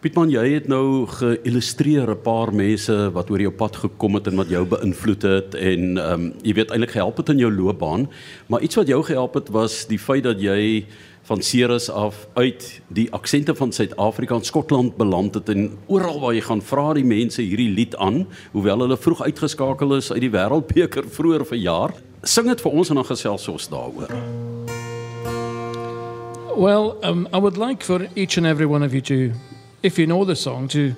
Pietman, jy het nou geïllustreer 'n paar mense wat oor jou pad gekom het en wat jou beïnvloed het en ehm um, jy weet eintlik gehelp het in jou loopbaan, maar iets wat jou gehelp het was die feit dat jy van Ceres af uit die aksente van Suid-Afrika en Skotland beland het en oral waar jy gaan vra die mense hierdie lied aan, hoewel hulle vroeg uitgeskakel is uit die Wêreldbeker vroeër verjaar. Sing dit vir ons en dan gesels ons daaroor. Well, um, I would like for each and every one of you to, if you know the song, to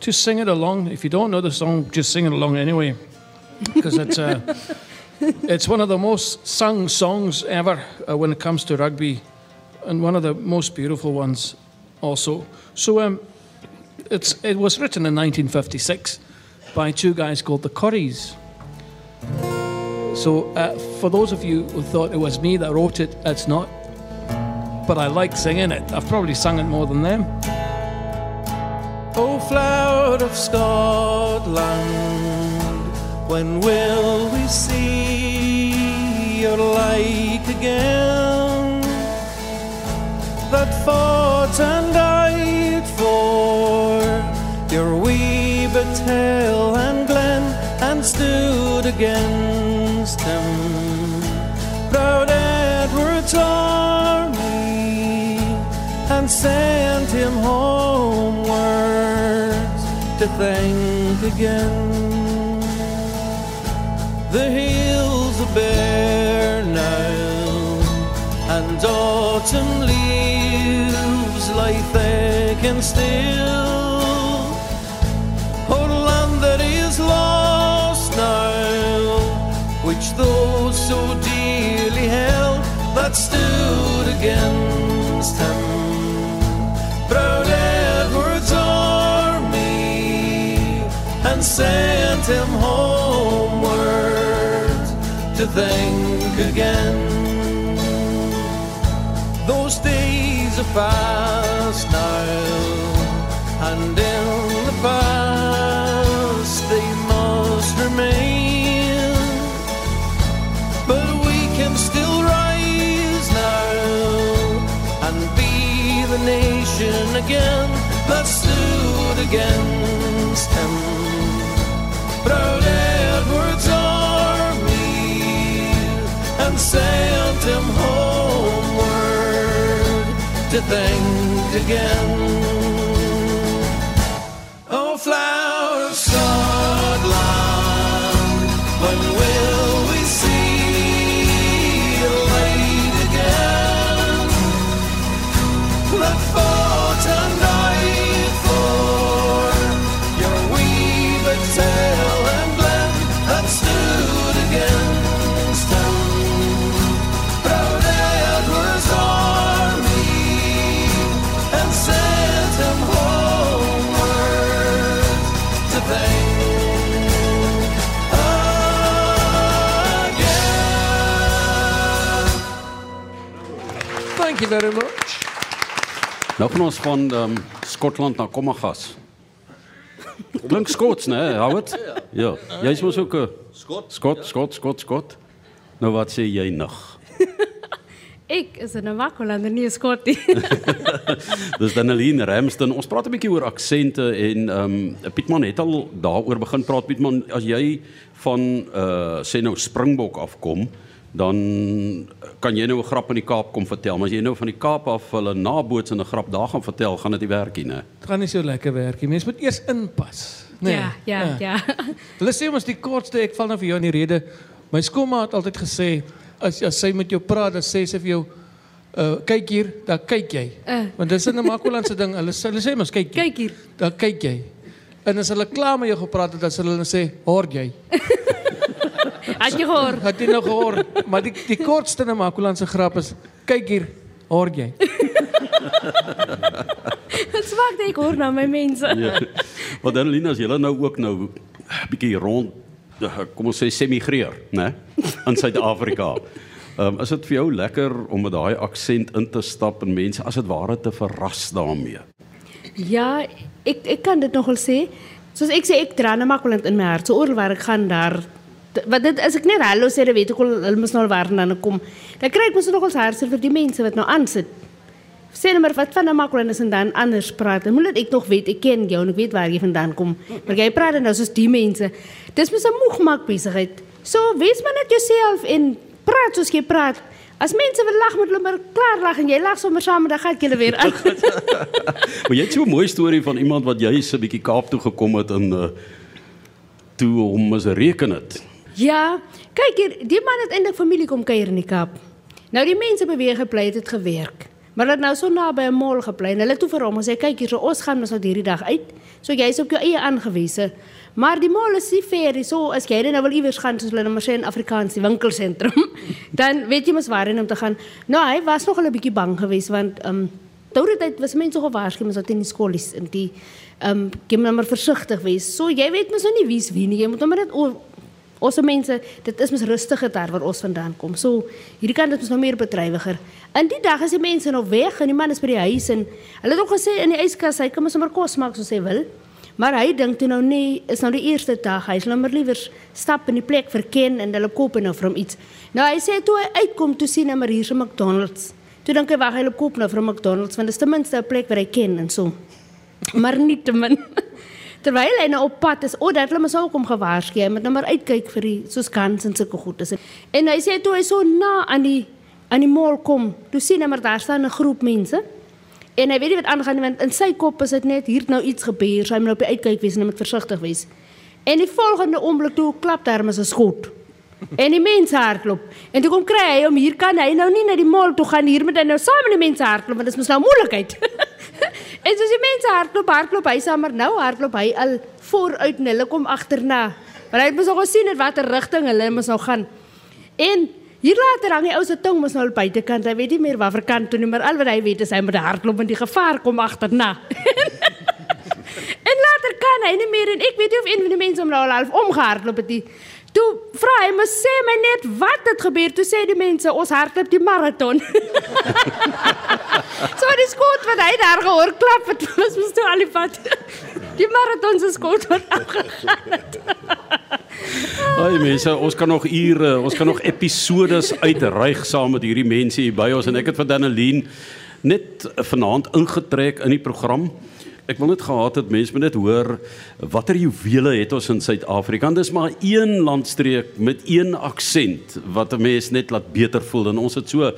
to sing it along. If you don't know the song, just sing it along anyway, because it's uh, (laughs) it's one of the most sung songs ever uh, when it comes to rugby, and one of the most beautiful ones also. So um, it's it was written in 1956 by two guys called the Corries. So uh, for those of you who thought it was me that wrote it, it's not but I like singing it. I've probably sung it more than them. O flower of Scotland, when will we see your like again? That fought and died for your wee hill and glen and stood against him. Proud Edward's army and sent him homewards think again. The hills are bare now, and autumn leaves lie thick and still. Oh, land that is lost now, which those so dearly held that stood against him. Sent him homeward to think again. Those days are past now, and in the past they must remain. But we can still rise now and be the nation again that stood against him. Proud Edward's army and sent him homeward to think again. Thank you very much. Nou gaan ons van um, Skotland na Kommagas. Klink Skots, né? Howard? Ja. Jy's mos ook 'n Skot. Skot, Skot, Skot, Skot. Nou wat sê jy nog? (laughs) Ek is 'n Makolander nie 'n Skottie. (laughs) Dis Daneline Ramsden. Ons praat 'n bietjie oor aksente en ehm um, Pietman het al daaroor begin praat. Pietman, as jy van uh sê nou Springbok afkom, dan kan jy nou 'n grap in die Kaap kom vertel, maar as jy nou van die Kaap af hulle naboots en 'n grap daar gaan vertel, gaan dit nie werk nie, né? Dit gaan nie so lekker werk nie. Mens moet eers inpas. Nee. Ja, ja, ja. (laughs) Hulle sê ons die kortste, ek val nou vir jou in die rede. My skoolma het altyd gesê as as sy met jou praat, dan sê sy vir jou uh kyk hier, dan kyk jy. Uh. Want dis 'n Namakolandse ding. Hulle sê hulle sê mos kyk hier. Kyk hier. Dan kyk jy. En as hulle klaar met jou gepraat het, dan sal hulle sê, "Hoor jy?" (laughs) Het jy gehoor? Het jy nou gehoor? Maar die die kortste Namakolandse grap is, "Kyk hier, hoor jy?" (laughs) Dit smaak net ek hoor nou my mense. Ja. Want Daneline as jy nou ook nou bietjie rond eh, kom ons sê semigreer, né? In Suid-Afrika. Ehm um, is dit vir jou lekker om met daai aksent in te stap en mense as dit ware te verras daarmee? Ja, ek ek kan dit nogal sê. Soos ek sê ek dra na Makwaland in my hart. So oral waar ek gaan daar wat dit as ek net hallo sê, dan weet ek al hulle moet nou waar dan kom. Dan kry ek mos nogal hartseer vir die mense wat nou aansit. Sê net maar wat van 'n Makwaland is en dan anders praat. Moet dit ek nog weet, ek ken jou en ek weet waar jy vandaan kom. Maar jy praat dan nou soos die mense. Dis mos 'n moegmaak besigheid. So wees maar net jouself en praat soos jy praat. As mense wil lag, moet hulle maar klaar lag en jy lag sommer saam dan gaan julle weer aan. (laughs) Maar jy het so 'n mooi storie van iemand wat juis 'n bietjie Kaap toe gekom het en uh toe hom mis reken het. Ja, kyk hier, die man het eintlik familie kom kuier in die Kaap. Nou die mense beweeg gebly het dit gewerk. Maar het nou so naby 'n mall gebly en hulle toe vir hom gesê kyk hier, so ons gaan mos nou hierdie dag uit. So jy's op jou eie aangewese. Maar die mall is nie ver nie. So as jy nou wil iewers gaan soos hulle nou maar sê in Afrikaans die winkelsentrum, (laughs) dan weet jy mos waarheen om te gaan. Nou hy was nog 'n bietjie bang geweest want ehm um, Daardie tyd was mense gewaarsku mens dat in die skolies in die ehm um, nou maar versigtig wees. So jy weet mos nou nie wie's wie nie. Jy moet nou maar net Ons mense, dit is mos rustige daar waar ons vandaan kom. So hierdie kant is mos nou meer bedrywiger. In die dag is die mense nou weg en die man is by die huis en hulle het ook gesê in die yskas hy kan mos sommer kos maak soos hy wil. Maar hy dink toe nou nee, is nou die eerste dag. Hy sal nou maar liewer stap in die plek verken en hulle koop nou vir hom iets. Nou hy sê toe hy uitkom toe sien hy maar hier's 'n McDonald's. Toe dink hy wag hy koop nou vir 'n McDonald's want dit is ten minste 'n plek waar hy ken en so. (laughs) Maar nie te min. Terwyl hy nou op pad is, oh, dat hulle mos ook om gewaarsku, moet nou maar uitkyk vir die soos kans en sulke goedes. En hy sê toe hy so na aan die aan die mall kom, toe sien hy maar daar staan 'n groep mense. En hy weet nie wat aangaan nie want in sy kop is dit net hier nou iets gebeur, so hy moet nou op die uitkyk wees en moet versigtig wees. En die volgende oomblik toe klap daar mos 'n skot. En die mense hardloop. En toe kom kry hy hom hier kan hy nou nie na die mall toe gaan hier met hy nou saam met die mense hardloop want dit is mos nou moeilikheid. (laughs) en soos die mense hardloop, hardloop hy sommer nou hardloop hy al vooruit en hulle kom agterna. Want hy het mos al gesien in watter rigting hulle mos nou gaan. En hier later hang die ou se tong mos nou al buitekant. Hy weet nie meer watter kant toe nie, maar al wat hy weet is hy moet hardloop en die gevaar kom agterna. (laughs) En later kan hy nie meer en ek weet nie of een van die mense hom nou al half omgehardloop het nie. Toe vra hy my sê my net wat het gebeur. Toe sê die mense ons hardloop die maraton. (laughs) so die skoot wat hy daar gehoor klap het (laughs) was mos toe al die pad. (laughs) Die maraton se skoot wat afgegaan het. Ai mense, ons kan nog ure, ons kan nog episodes uitreig saam met hierdie mense hier by ons en ek het vir Daneline net vanaand ingetrek in die program. Ek wil net gehad het mense moet net hoor watter juwele het ons in Suid-Afrika. Dis maar een landstreek met een aksent wat 'n mens net laat beter voel. En ons het so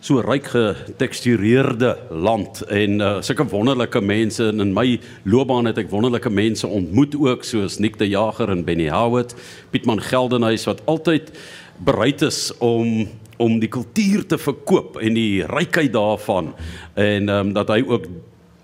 so ryk getekstureerde land en uh, sulke wonderlike mense. En in my loopbaan het ek wonderlike mense ontmoet ook soos Nick de Jager en Benny Howard, Pietman Geldenhuys wat altyd bereid is om om die kultuur te verkoop en die rykheid daarvan. En ehm um, dat hy ook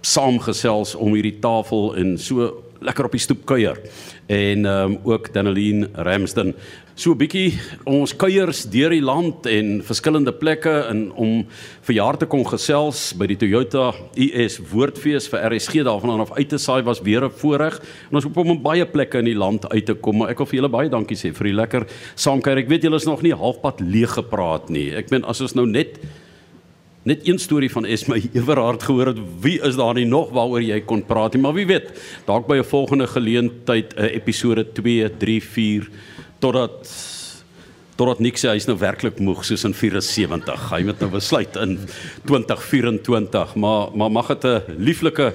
saamgesels om hierdie tafel en so lekker op die stoep kuier. En ehm um, ook Daneline Ramsden. So 'n bietjie ons kuiers deur die land en verskillende plekke en om vir jaar te kom gesels by die Toyota US Woordfees vir RSG daarvan af uit te saai was weer 'n voorreg. En ons hoop om op baie plekke in die land uit te kom. Maar ek wil vir julle baie dankie sê vir die lekker saamkuier. Ek weet julle is nog nie halfpad leeg gepraat nie. Ek meen as ons nou net net een storie van Esme Everhard gehoor het. Wie is daar nie nog waaroor jy kon praat nie, maar wie weet, dalk by 'n volgende geleentheid 'n uh, episode 2, 3, 4 totdat totdat niks sê hy's nou werklik moeg soos in 74. Hy moet nou besluit in 2024, maar maar mag dit 'n lieflike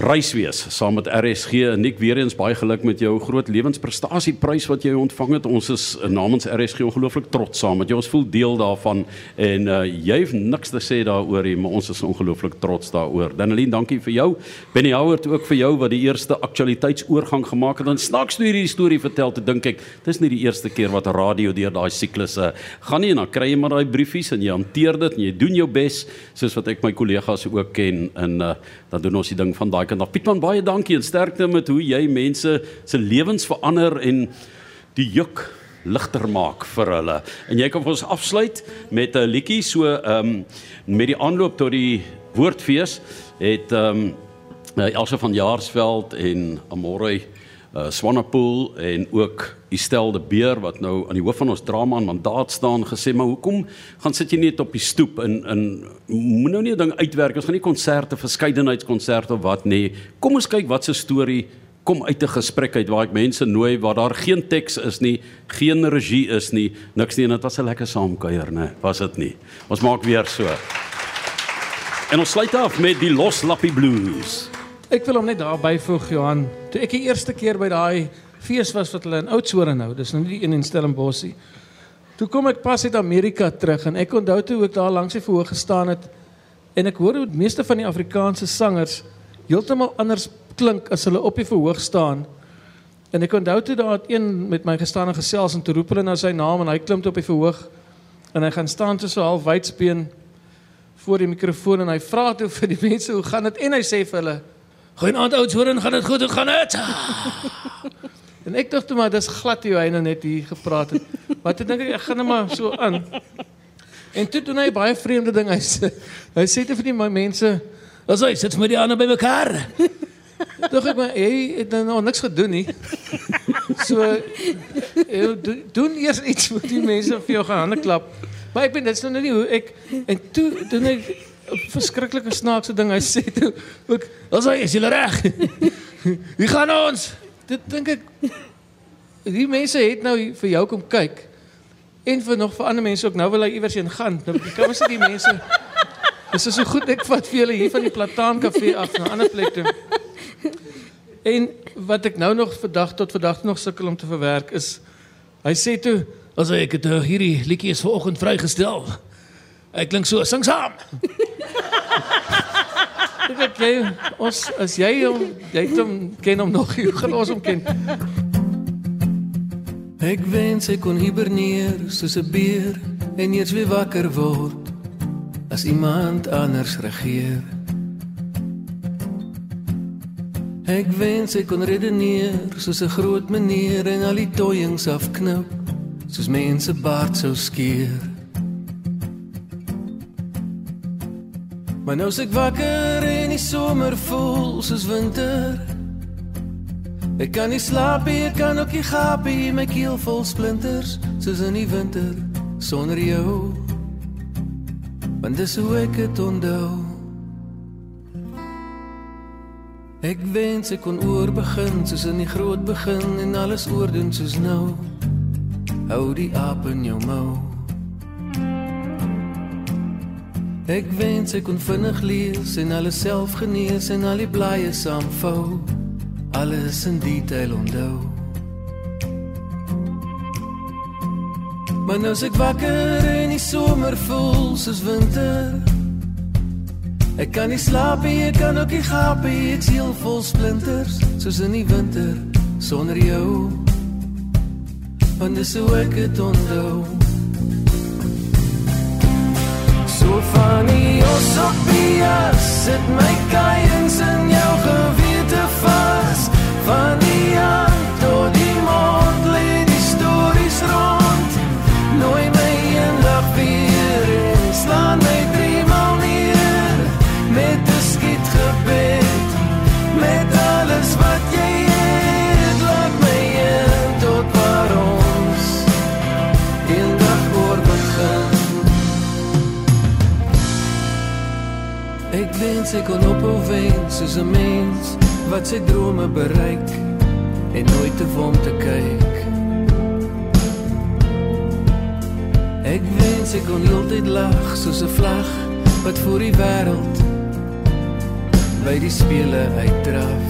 reis wees saam met RSG en Nik weer eens baie geluk met jou groot lewensprestasieprys wat jy ontvang het. Ons is eh, namens RSG ongelooflik trots saam met jou. Ons voel deel daarvan en uh, jy het niks te sê daaroor nie, maar ons is ongelooflik trots daaroor. Danelien, dankie vir jou. Benny Howard ook vir jou wat die eerste aktualiteitsoorgang gemaak het. Dan snaaks toe hierdie storie vertel te dink ek, dis nie die eerste keer wat 'n radio deur daai siklusse gaan nie en dan kry jy maar daai briefies en jy hanteer dit en jy doen jou bes soos wat ek my kollegas ook ken en uh, dan doen ons die ding van daai kant af. Pietman, baie dankie en sterkte met hoe jy mense se lewens verander en die juk ligter maak vir hulle. En jy kan vir ons afsluit met 'n liedjie so ehm um, met die aanloop tot die woordfees het ehm um, Elsa van Jaarsveld en Amore uh, Swanepoel en ook Estelle de Beer wat nou aan die hoof van ons drama mandaat staan gesê maar hoekom gaan sit jy net op die stoep in in moet nou nie 'n ding uitwerk? Ons gaan nie konserte verskeidenheidskonserte of wat nee kom ons kyk wat se storie kom uit 'n gesprek uit waar ek mense nooi waar daar geen teks is nie geen regie is nie niks nie en dit was 'n lekker saamkuier nê was dit nie. Ons maak weer so. En ons sluit af met die Los Lappie Blues Ek wil hom net daar byvoeg Johan. Toe ek die eerste keer by daai fees was wat hulle in Oudtshoorn nou, dis nou nie die een in Stellenbosch nie. Toe kom ek pas uit Amerika terug en ek onthou toe ek daar langs die verhoog gestaan het en ek hoor hoe die meeste van die Afrikaanse sangers heeltemal anders klink as hulle op die verhoog staan. En ek onthou toe daar het een met my gestaan en gesels en toe roep hulle nou sy naam en hy klim op die verhoog en hy gaan staan toe so half wydspeen voor die mikrofoon en hy vra toe vir die (laughs) mense hoe gaan dit en hy sê vir hulle Goeienaand ouds, hoor en gaan dit goed? Hoe gaan dit? (laughs) en ek dink toe maar dis glad hoe hy nou net hier gepraat het. Maar toe dink ek ek gaan net maar so aan. En toe doen hy baie vreemde ding. Hy sê hy sê te vir die mense, "As hy sit met die ander by mekaar." (laughs) Dink ek maar hy het nou niks gedoen nie. So doen eers iets met die mense vir jou gaan hande klap. Maar ek weet dit is nou nie hoe ek en toe doen ek 'n verskriklike snaakse ding. Hy sê toe ook hy is jy reg? (laughs) Wie gaan ons? Dit dink ek die mense het nou vir jou kom kyk en vir nog vir ander mense ook. Nou wil hy iewers heen gaan. Nou kan ons die mense. Dis is so goed ek vat vir julle hier van die plataan kafee af na 'n ander plek toe. En wat ek nou nog vandag tot vandag nog sukkel om te verwerk is hy sê toe as ek het uh, hierdie liedjie is vanoggend vrygestel. Ek klink so, sing saam. Ek jy ons as jy hom jy het hom ken hom nog, hoe gaan ons hom ken? Ek wens ek kon hiberneer soos 'n beer en eers weer wakker word as iemand anders regeer. Ek wens ek kon redeneer soos 'n groot meneer en al die toyings afknip soos mense baard sou skeer. Maar nou s'ek wakker en die somer voel soos winter. Ek kan nie slaap nie, ek kan ook nie gaap nie, my keel vol splinters soos in die winter sonder jou. Want dis hoe ek dit onthou. Ek wens ek kon oor begin soos in die groot begin en alles oordoen soos nou. Hou die aap in jou mou. Ek wens ek kon vinnig lees en alles self genees en al die blaaie saamvou. Alles in detail onthou. Maar nou as ek wakker en die somer voel soos winter. Ek kan nie slaap nie, ek kan ook nie gaap nie, ek siel vol splinters soos in die winter sonder jou. Want dis hoe ek dit onthou. So funny, oh Sophia, sit my kuiens in jou gewete vas. Van die aan wens ek kon ophou wens soos 'n mens wat sy drome bereik en nooit te wom te kyk. Ek wens ek kon heeltyd lag soos 'n vlag wat voor die wêreld by die spele uitdraf.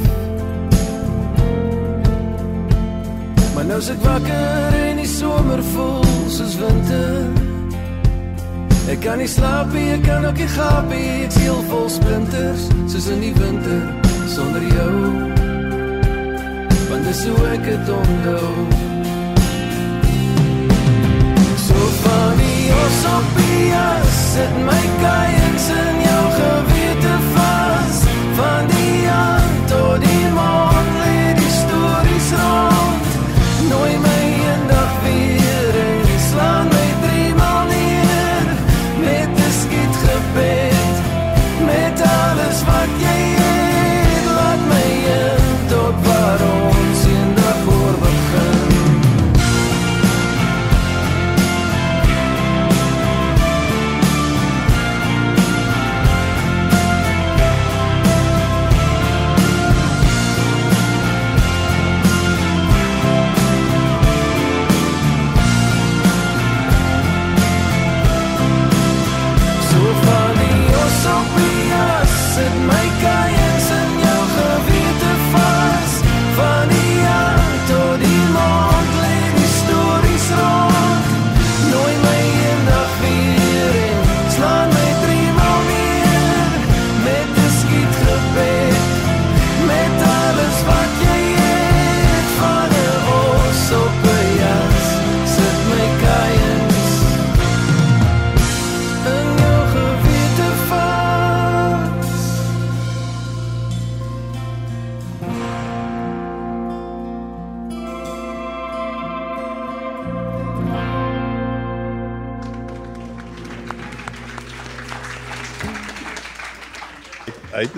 Maar nou sit wakker en die somer voel soos winter. Ek kan nie slaap nie, ek kan ook nie gaap nie, ek sien vol splinters soos in die winter sonder jou. Want dis hoe ek dit onthou. So van die Osopias sit my kaiens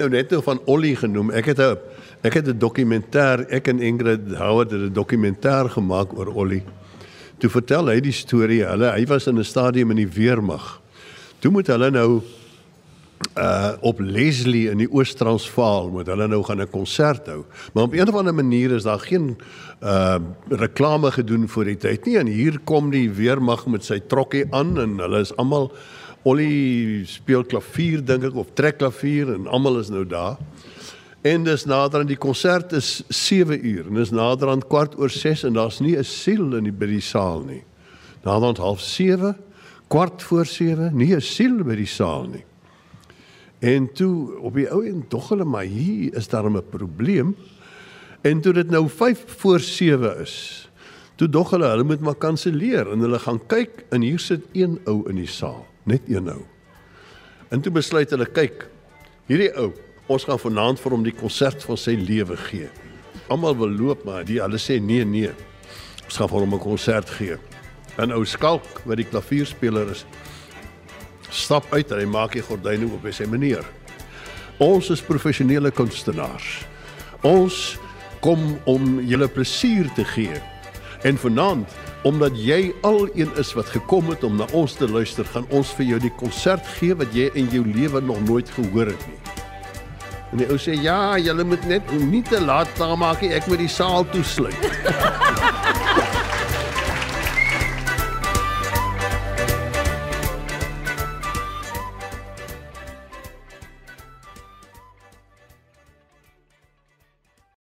nou net nou van Ollie genoem. Ek het 'n ek het 'n dokumentêr, ek en Ingrid Howard het 'n dokumentêr gemaak oor Ollie. Toe vertel hy die storie. Hulle hy was in 'n stadium in die weermag. Toe moet hulle nou uh op Leslie in die Oos-Transvaal moet hulle nou gaan 'n konsert hou. Maar op een of ander manier is daar geen uh reklame gedoen vir die tyd nie en hier kom die weermag met sy trokkie aan en hulle is almal Ollie speel klavier dink ek of trek klavier en almal is nou daar. En dis nader aan die konsert is 7 uur en dis nader aan kwart oor 6 en daar's nie 'n siel in die by die saal nie. Nader aan half 7, kwart voor 7, nie 'n siel by die saal nie. En toe op die ou en tog hulle maar hier is daar 'n probleem. En toe dit nou 5 voor 7 is, toe dog hulle hulle moet maar kanselleer en hulle gaan kyk en hier sit een ou in die saal, net een ou. En toe besluit hulle kyk, hierdie ou, ons gaan vanaand vir hom die konsert van sy lewe gee. Almal wil loop maar die hulle sê nee nee. Ons gaan vir hom 'n konsert gee. 'n Ou skalk wat die klavierspeler is, stap uit en hy maak die gordyne oop en sê meneer ons is professionele kunstenaars ons kom om julle plesier te gee en vanaand omdat jy al een is wat gekom het om na ons te luister gaan ons vir jou die konsert gee wat jy in jou lewe nog nooit gehoor het nie. En die ou sê ja julle moet net nie te laat klaar maak nie ek moet die saal toesluit (laughs)